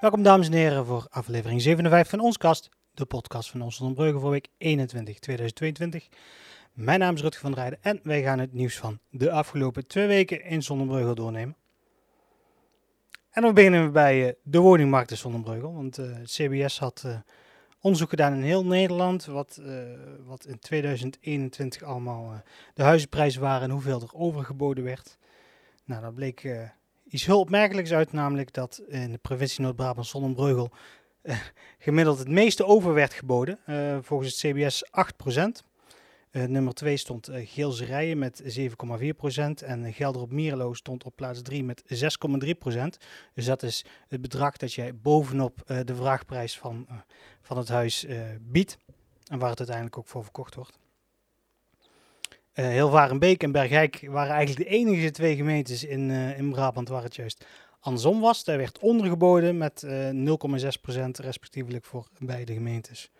Welkom dames en heren voor aflevering 57 van ons kast, de podcast van ons Brugge voor week 21 2022. Mijn naam is Rutger van der Rijden en wij gaan het nieuws van de afgelopen twee weken in Zonnebreugel doornemen. En dan beginnen we bij uh, de woningmarkt in Zonnebreugel, want uh, het CBS had uh, onderzoek gedaan in heel Nederland, wat, wat in 2021 allemaal de huizenprijzen waren en hoeveel er overgeboden werd. Nou, dat bleek iets heel opmerkelijks uit, namelijk dat in de provincie Noord-Brabant Zonnebreugel gemiddeld het meeste over werd geboden, volgens het CBS 8%. Uh, nummer 2 stond uh, Geelse Rijen met 7,4% en Gelder op Mierlo stond op plaats 3 met 6,3%. Dus dat is het bedrag dat jij bovenop uh, de vraagprijs van, van het huis biedt en waar het uiteindelijk ook voor verkocht wordt. Heel Varenbeek en Bergijk waren eigenlijk de enige twee gemeentes in, in Brabant waar het juist andersom was. Daar werd ondergeboden met 0,6% respectievelijk voor beide gemeentes.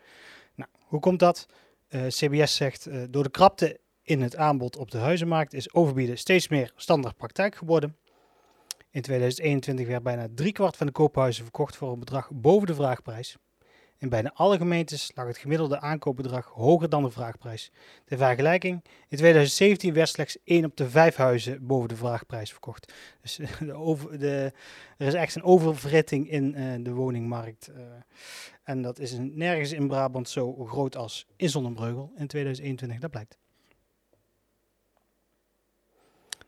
Nou, hoe komt dat? Eh, CBS zegt, door de krapte in het aanbod op de huizenmarkt is overbieden steeds meer standaard praktijk geworden. In 2021 werd bijna driekwart van de koophuizen verkocht voor een bedrag boven de vraagprijs. In bijna alle gemeentes lag het gemiddelde aankoopbedrag hoger dan de vraagprijs. De vergelijking, in 2017 werd slechts 1 op de 5 huizen boven de vraagprijs verkocht. Dus de over, de, er is echt een oververhitting in uh, de woningmarkt. Uh, en dat is nergens in Brabant zo groot als in Zonnebreugel in 2021, dat blijkt.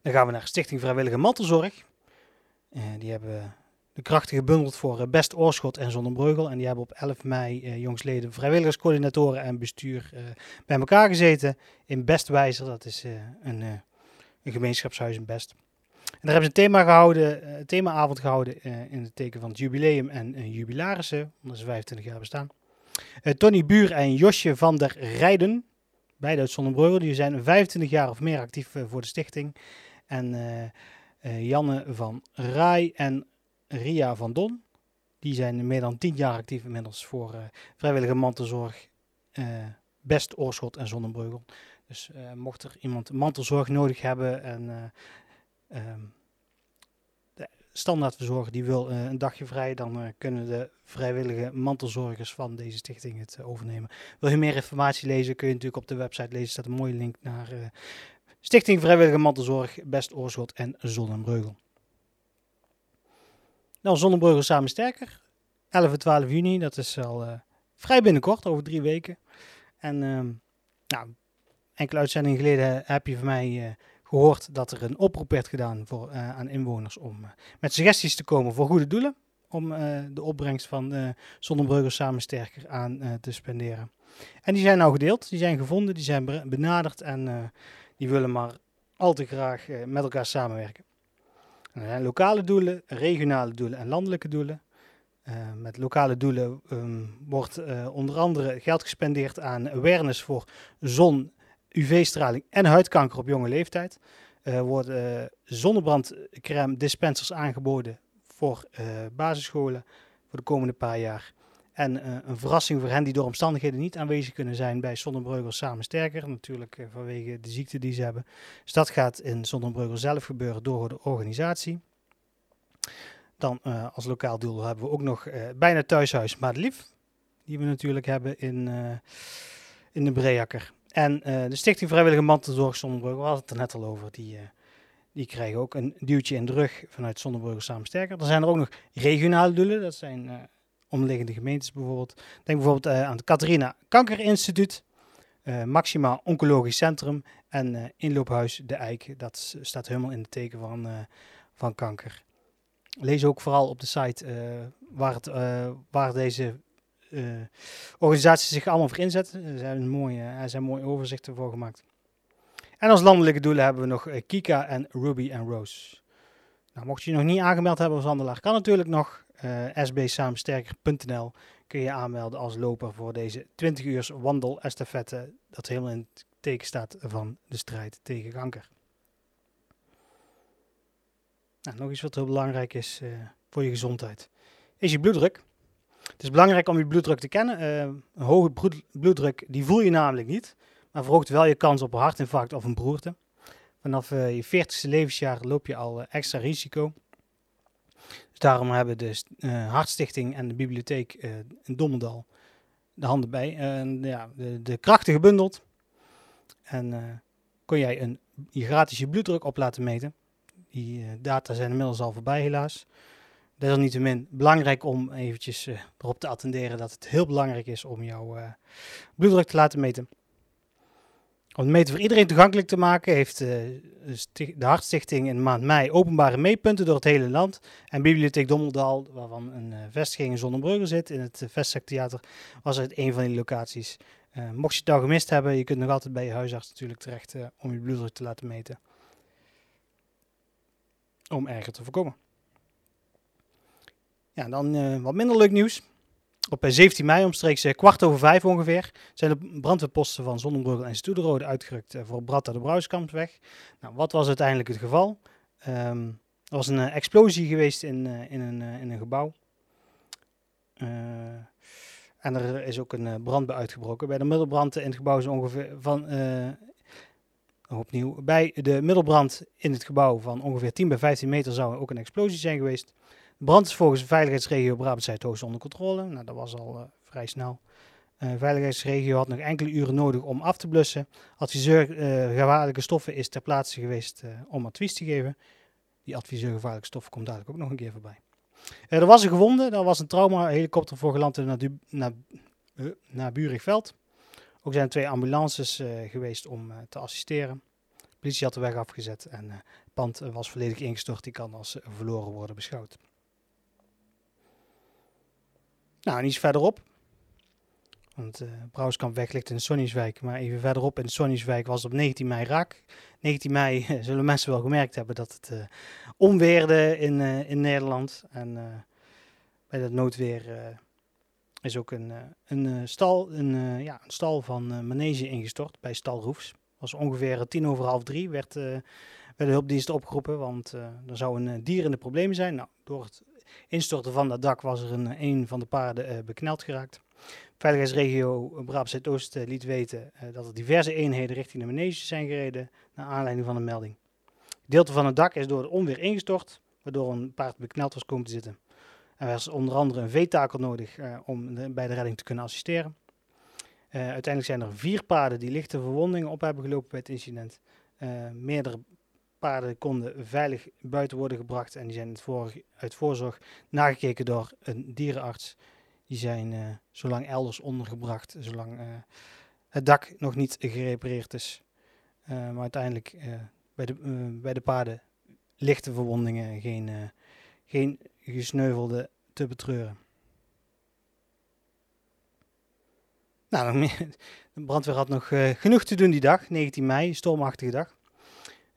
Dan gaan we naar Stichting Vrijwillige Mantelzorg. Die hebben de krachten gebundeld voor uh, Best Oorschot en Zonnebreugel. En die hebben op 11 mei uh, jongsleden vrijwilligerscoördinatoren en bestuur bij elkaar gezeten in Bestwijzer. Dat is een, een gemeenschapshuis in Best. En daar hebben ze een thema gehouden, themaavond gehouden in het teken van het jubileum en jubilarissen, omdat ze 25 jaar bestaan. Tony Buur en Josje van der Rijden, beide uit Zonnebreugel, die zijn 25 jaar of meer actief voor de stichting. En Janne van Rai en Ria van Don. Die zijn meer dan 10 jaar actief inmiddels voor vrijwillige mantelzorg, Best Oorschot en Zonnebreugel. Dus mocht er iemand mantelzorg nodig hebben en Um, standaardverzorger die wil een dagje vrij, dan kunnen de vrijwillige mantelzorgers van deze stichting het overnemen. Wil je meer informatie lezen, kun je natuurlijk op de website lezen. Er staat een mooie link naar Stichting Vrijwillige Mantelzorg, Best Oorschot en Zonnebreugel. Nou, Zonnebreugel samen sterker. 11 en 12 juni, dat is al vrij binnenkort, over drie weken. En ehm, nou, enkele uitzendingen geleden heb je van mij gehoord dat er een oproep werd gedaan voor, aan inwoners om met suggesties te komen voor goede doelen. Om de opbrengst van Zonnebreugel samen sterker aan te spenderen. En die zijn nou gedeeld, die zijn gevonden, die zijn benaderd en die willen maar al te graag met elkaar samenwerken. Er zijn lokale doelen, regionale doelen en landelijke doelen. met lokale doelen um, wordt onder andere geld gespendeerd aan awareness voor zon, UV-straling en huidkanker op jonge leeftijd. Uh, worden zonnebrandcrème dispensers aangeboden voor basisscholen voor de komende paar jaar. En uh, een verrassing voor hen die door omstandigheden niet aanwezig kunnen zijn bij Zonnebreugel Samen Sterker. Natuurlijk uh, vanwege de ziekte die ze hebben. Dus dat gaat in Zonnebreugel zelf gebeuren door de organisatie. Dan uh, als lokaal doel hebben we ook nog bijna thuishuis Madelief. Die we natuurlijk hebben in, in de Breakker. En de Stichting Vrijwillige Mantelzorg Zonnebrugge, we hadden het er net al over, die, die krijgen ook een duwtje in de rug vanuit Zonnebrugge Samen Sterker. Er zijn er ook nog regionale doelen, dat zijn omliggende gemeentes bijvoorbeeld. Denk bijvoorbeeld aan het Catharina Kankerinstituut, Maxima Oncologisch Centrum en Inloophuis De Eik. Dat staat helemaal in het teken van, van kanker. Lees ook vooral op de site waar, het, waar deze uh, organisaties zich allemaal voor inzetten. Er zijn, mooie, er zijn mooie overzichten voor gemaakt. En als landelijke doelen hebben we nog Kika en Ruby en Rose. Nou, mocht je je nog niet aangemeld hebben als wandelaar, kan natuurlijk nog uh, sbsamensterker.nl kun je aanmelden als loper voor deze 20 uur wandel estafette dat helemaal in het teken staat van de strijd tegen kanker. Nou, nog iets wat heel belangrijk is uh, voor je gezondheid, is je bloeddruk. Het is belangrijk om je bloeddruk te kennen. Uh, een hoge bloeddruk die voel je namelijk niet, maar verhoogt wel je kans op een hartinfarct of een beroerte. Vanaf je 40ste levensjaar loop je al extra risico. Daarom hebben de uh, Hartstichting en de bibliotheek uh, in Dommerdal de handen bij. En ja, de, de krachten gebundeld. En uh, kon jij een, je gratis je bloeddruk op laten meten. Die data zijn inmiddels al voorbij helaas. Desalniettemin belangrijk om eventjes erop te attenderen dat het heel belangrijk is om jouw bloeddruk te laten meten. Om het meten voor iedereen toegankelijk te maken, heeft uh, de Hartstichting in maand mei openbare meetpunten door het hele land. En Bibliotheek Dommeldal, waarvan een uh, vestiging in Zonnebrugge zit, in het uh, Vestzaktheater, was het een van die locaties. mocht je het al gemist hebben, je kunt nog altijd bij je huisarts natuurlijk terecht om je bloeddruk te laten meten. Om erger te voorkomen. Ja, dan wat minder leuk nieuws. Op 17 mei, omstreeks eh, kwart over vijf ongeveer, zijn de brandweerposten van Zonnebroek en Stoederode uitgerukt eh, voor Bratta de Brouwskampsweg. Nou, wat was uiteindelijk het geval? Um, er was een explosie geweest in, in, een, in een gebouw. en er is ook een brand bij uitgebroken. Bij de middelbrand in het gebouw is ongeveer van. opnieuw. Bij de middelbrand in het gebouw van ongeveer 10 bij 15 meter zou ook een explosie zijn geweest brand is volgens de veiligheidsregio Brabant onder controle. Nou, dat was al uh, vrij snel. Uh, veiligheidsregio had nog enkele uren nodig om af te blussen. Adviseur uh, gevaarlijke stoffen is ter plaatse geweest om advies te geven. Die adviseur gevaarlijke stoffen komt dadelijk ook nog een keer voorbij. er was een gewonde, daar was een trauma-helikopter voor geland in naar, naar, Burigveld. Ook zijn er twee ambulances geweest om te assisteren. De politie had de weg afgezet en het pand was volledig ingestort. Die kan als verloren worden beschouwd. Nou, en iets verderop. Want uh, Brouwerskamp ligt in Sonnieswijk. Maar even verderop in Sonnieswijk was het op 19 mei raak. 19 mei zullen mensen wel gemerkt hebben dat het uh, in, uh, in Nederland. En bij dat noodweer is ook een, een, stal, een, ja, een stal van Manege ingestort bij Stalroefs. was ongeveer tien over half drie werd, werd de hulpdiensten opgeroepen. Want er zou een dier in de problemen zijn. Nou, door het instorten van dat dak was er een, een van de paarden uh, bekneld geraakt. Veiligheidsregio Brabant Zuidoost uh, liet weten uh, dat er diverse eenheden richting de manege zijn gereden naar aanleiding van een melding. Deelte van het dak is door het onweer ingestort, waardoor een paard bekneld was komen te zitten. Er was onder andere een veetakel nodig om de, bij de redding te kunnen assisteren. uiteindelijk zijn er vier paarden die lichte verwondingen op hebben gelopen bij het incident. meerdere paarden konden veilig buiten worden gebracht en die zijn voor, uit voorzorg nagekeken door een dierenarts. Die zijn uh, zolang elders ondergebracht, zolang uh, het dak nog niet gerepareerd is. Uh, maar uiteindelijk bij, de, bij de paarden lichte verwondingen, geen, geen gesneuvelde te betreuren. Nou, de brandweer had nog genoeg te doen die dag, 19 mei, stormachtige dag.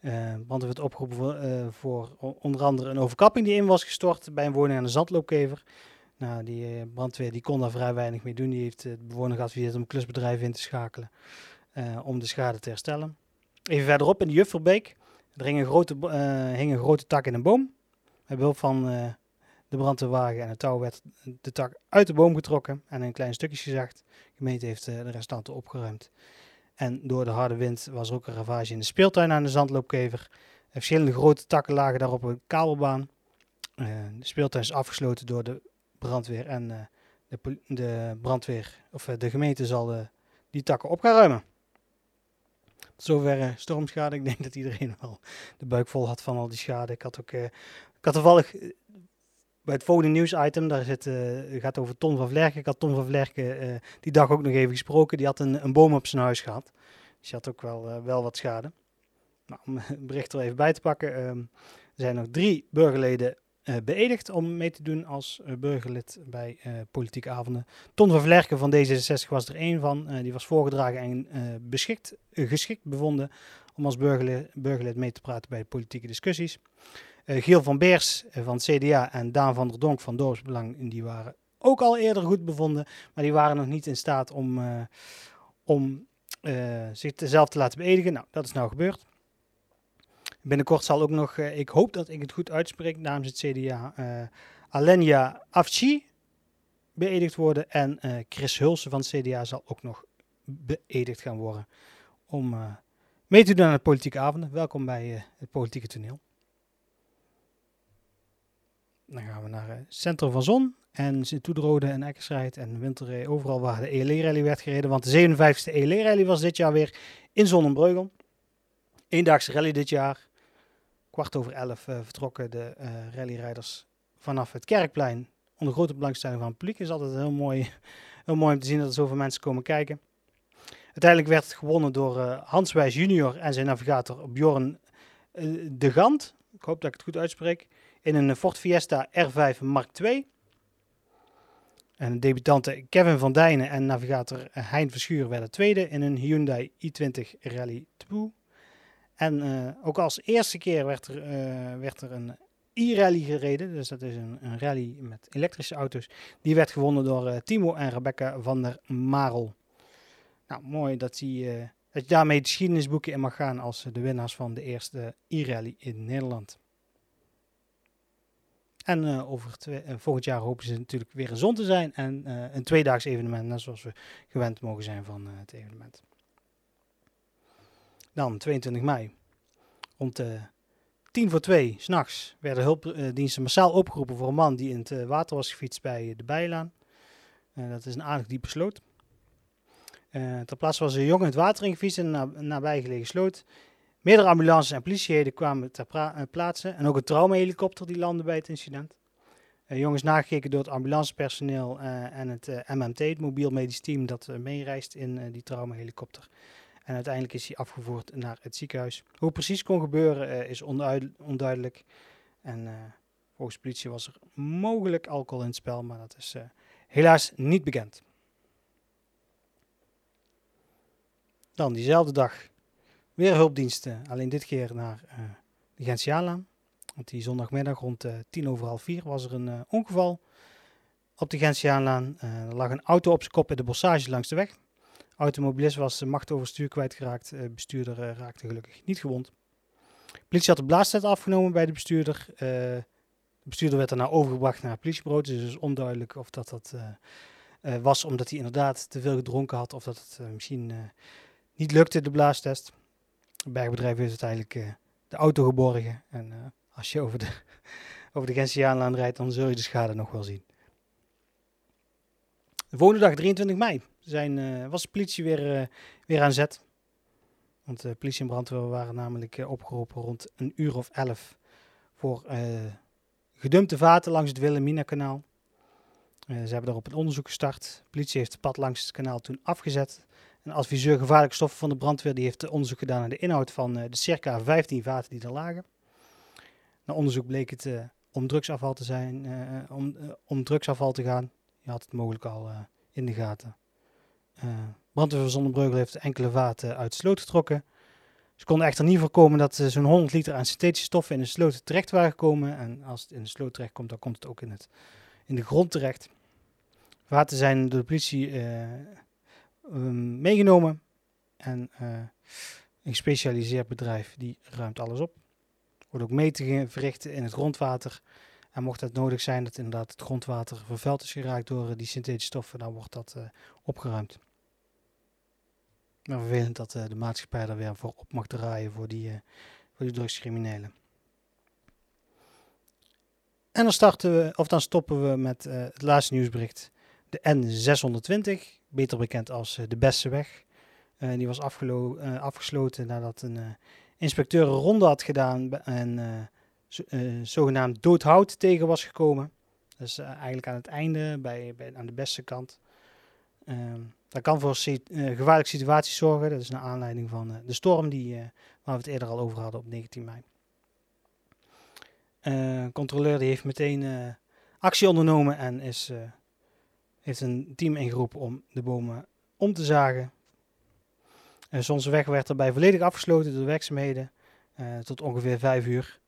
Uh, want er werd opgeroepen voor, uh, voor, onder andere een overkapping die in was gestort bij een woning aan de Zandloopkever. Nou, die uh, brandweer die kon daar vrij weinig mee doen. Die heeft de bewoner geadviseerd om een klusbedrijf in te schakelen om de schade te herstellen. Even verderop in de Jufferbeek, er hing een grote, grote tak in een boom. Met behulp van de brandweerwagen en het touw werd de tak uit de boom getrokken en een klein stukje gezaagd. De gemeente heeft de restanten opgeruimd. En door de harde wind was er ook een ravage in de speeltuin aan de zandloopkever. Verschillende grote takken lagen daar op een kabelbaan. Uh, de speeltuin is afgesloten door de brandweer en uh, de, de, brandweer, of uh, de gemeente zal die takken op gaan ruimen. Tot zover stormschade. Ik denk dat iedereen wel de buik vol had van al die schade. Ik had ook, ik had toevallig bij het volgende nieuwsitem, daar zit, uh, gaat over Ton van Vlerken. Ik had Ton van Vlerken uh, die dag ook nog even gesproken. Die had een, een boom op zijn huis gehad. Dus die had ook wel, uh, wel wat schade. Nou, om het bericht er even bij te pakken. Um, er zijn nog drie burgerleden beëdigd om mee te doen als burgerlid bij politieke avonden. Ton van Vlerken van D66 was er één van. die was voorgedragen en geschikt bevonden om als burgerlid, burgerlid mee te praten bij politieke discussies. Uh, Giel van Beers uh, van CDA en Daan van der Donk van Dorpsbelang, die waren ook al eerder goed bevonden, maar die waren nog niet in staat om, uh, om zich zelf te laten beëdigen. Nou, dat is nou gebeurd. Binnenkort zal ook nog, ik hoop dat ik het goed uitspreek namens het CDA, Alenia Afchi beëdigd worden en Chris Hulsen van het CDA zal ook nog beëdigd gaan worden om mee te doen aan de politieke avonden. Welkom bij het politieke toneel. Dan gaan we naar het centrum van Zon. En Toederode en Eckersrijd en Winterree, overal waar de ELE-rally werd gereden. Want de 57e ELE-rally was dit jaar weer in Zonnebreugel. Eendagse rally dit jaar. Kwart over elf uh, vertrokken de uh, rallyrijders vanaf het Kerkplein. Onder grote belangstelling van het publiek. Is altijd heel mooi, heel mooi om te zien dat er zoveel mensen komen kijken. Uiteindelijk werd het gewonnen door Hans Wijs junior en zijn navigator Bjorn de Gant. Ik hoop dat ik het goed uitspreek. In een Ford Fiesta R5 Mark II. En debutanten Kevin van Dijnen en navigator Hein Verschuur werden tweede in een Hyundai i20 Rally 2. En uh, ook als eerste keer werd er, uh, werd er een e-rally gereden. Dus dat is een, een, rally met elektrische auto's. Die werd gewonnen door uh, Timo en Rebecca van der Marel. Nou, mooi dat, die, dat je daarmee de geschiedenisboeken in mag gaan als de winnaars van de eerste e-rally in Nederland. En uh, over uh, volgend jaar hopen ze natuurlijk weer een zon te zijn. En uh, een tweedaags evenement, net zoals we gewend mogen zijn van het evenement. Dan 22 mei. Rond tien voor twee, s'nachts, werden hulpdiensten massaal opgeroepen voor een man die in het water was gefietst bij de Bijlaan. dat is een aardig diepe sloot. ter plaatse was een jongen het water ingefietst in een nabijgelegen sloot. Meerdere ambulances en politieheden kwamen ter uh, plaatse en ook een traumahelikopter die landde bij het incident. Uh, jongens nagekeken door het ambulancepersoneel uh, en het MMT, het mobiel medisch team dat meereist in die traumahelikopter. En uiteindelijk is hij afgevoerd naar het ziekenhuis. Hoe precies kon gebeuren is onduidelijk. En volgens de politie was er mogelijk alcohol in het spel, maar dat is helaas niet bekend. Dan diezelfde dag Weer hulpdiensten, alleen dit keer naar uh, de Gentiaanlaan. Want die zondagmiddag rond uh, tien over half vier was er een uh, ongeval op de Gentiaanlaan. er lag een auto op zijn kop in de bossage langs de weg. Automobilist was macht over stuur kwijtgeraakt. De bestuurder raakte gelukkig niet gewond. De politie had de blaastest afgenomen bij de bestuurder. de bestuurder werd daarna overgebracht naar het politiebureau. Dus het is onduidelijk of dat, dat was omdat hij inderdaad te veel gedronken had. Of dat het misschien niet lukte, de blaastest. Bergbedrijf heeft uiteindelijk uh, de auto geborgen. En uh, als je over de, over de Gentiaanlaan rijdt, dan zul je de schade nog wel zien. De volgende dag, 23 mei, zijn, uh, was de politie weer, weer aan zet. Want de politie en brandweer waren namelijk opgeroepen rond een uur of elf voor gedumpte vaten langs het Wilhelmina-kanaal. ze hebben daarop een onderzoek gestart. De politie heeft het pad langs het kanaal toen afgezet. Een adviseur gevaarlijke stoffen van de brandweer die heeft onderzoek gedaan naar de inhoud van uh, de circa 15 vaten die er lagen. Na onderzoek bleek het uh, om drugsafval te zijn, uh, om, drugsafval te gaan. Je had het mogelijk al in de gaten. brandweer Zonnebreugel heeft enkele vaten uit de sloot getrokken. Ze konden echter niet voorkomen dat zo'n 100 liter aan synthetische stoffen in de sloot terecht waren gekomen. En als het in de sloot terecht komt, dan komt het ook in, het, in de grond terecht. Vaten zijn door de politie um, meegenomen. En uh, een gespecialiseerd bedrijf die ruimt alles op. Wordt ook metingen verrichten in het grondwater. En mocht het nodig zijn dat inderdaad het grondwater vervuild is geraakt door uh, die synthetische stoffen, dan wordt dat uh, opgeruimd. Maar vervelend dat de maatschappij daar weer voor op mag draaien voor die, voor die drugscriminelen. En dan, starten we, of dan stoppen we met het laatste nieuwsbericht. De N620 beter bekend als eh, de beste weg. Uh, die was uh, afgesloten nadat een inspecteur een ronde had gedaan en zogenaamd doodhout tegen was gekomen. Dus eigenlijk aan het einde, bij, bij, aan de beste kant. Ehm, dat kan voor gevaarlijke situaties zorgen. Dat is naar aanleiding van de storm die, waar we het eerder al over hadden op 19 mei. De controleur die heeft meteen actie ondernomen en is heeft een team ingeroepen om de bomen om te zagen. En onze weg werd erbij volledig afgesloten door de werkzaamheden uh, tot ongeveer 5 uur.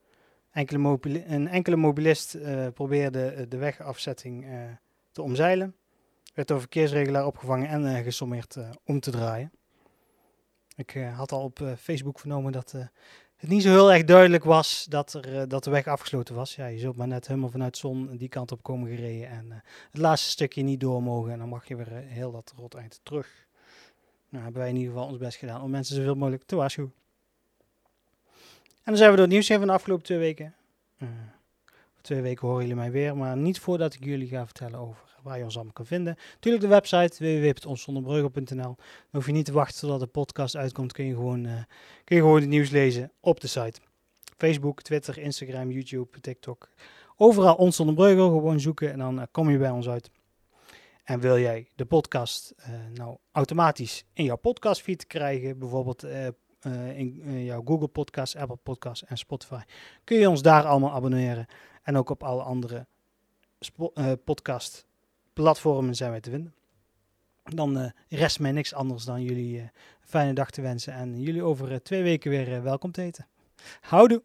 Enkele een enkele mobilist uh, probeerde de wegafzetting te omzeilen. Werd door verkeersregelaar opgevangen en gesommeerd om te draaien. Ik had al op Facebook vernomen dat het niet zo heel erg duidelijk was dat, er, eh, dat de weg afgesloten was. Ja, je zult maar net helemaal vanuit zon die kant op komen gereden en uh, het laatste stukje niet door mogen. En dan mag je weer uh, heel dat rot eind terug. Nou, hebben wij in ieder geval ons best gedaan om mensen zoveel mogelijk te waarschuwen. En dan zijn we door het nieuws heen van de afgelopen twee weken. twee weken horen jullie mij weer. Maar niet voordat ik jullie ga vertellen over waar je ons allemaal kan vinden. Natuurlijk de website www.onszonderbreugel.nl. Dan hoef je niet te wachten totdat de podcast uitkomt. Kun je gewoon, uh, kun je gewoon het nieuws lezen op de site. Facebook, Twitter, Instagram, YouTube, TikTok. Overal Ons Breugel gewoon zoeken en dan kom je bij ons uit. En wil jij de podcast uh, nou automatisch in jouw podcastfeed krijgen, bijvoorbeeld in jouw Google Podcast, Apple Podcast en Spotify, kun je ons daar allemaal abonneren. En ook op alle andere podcast platformen zijn wij te vinden. Dan rest mij niks anders dan jullie een fijne dag te wensen en jullie over twee weken weer welkom te eten. Houdoe!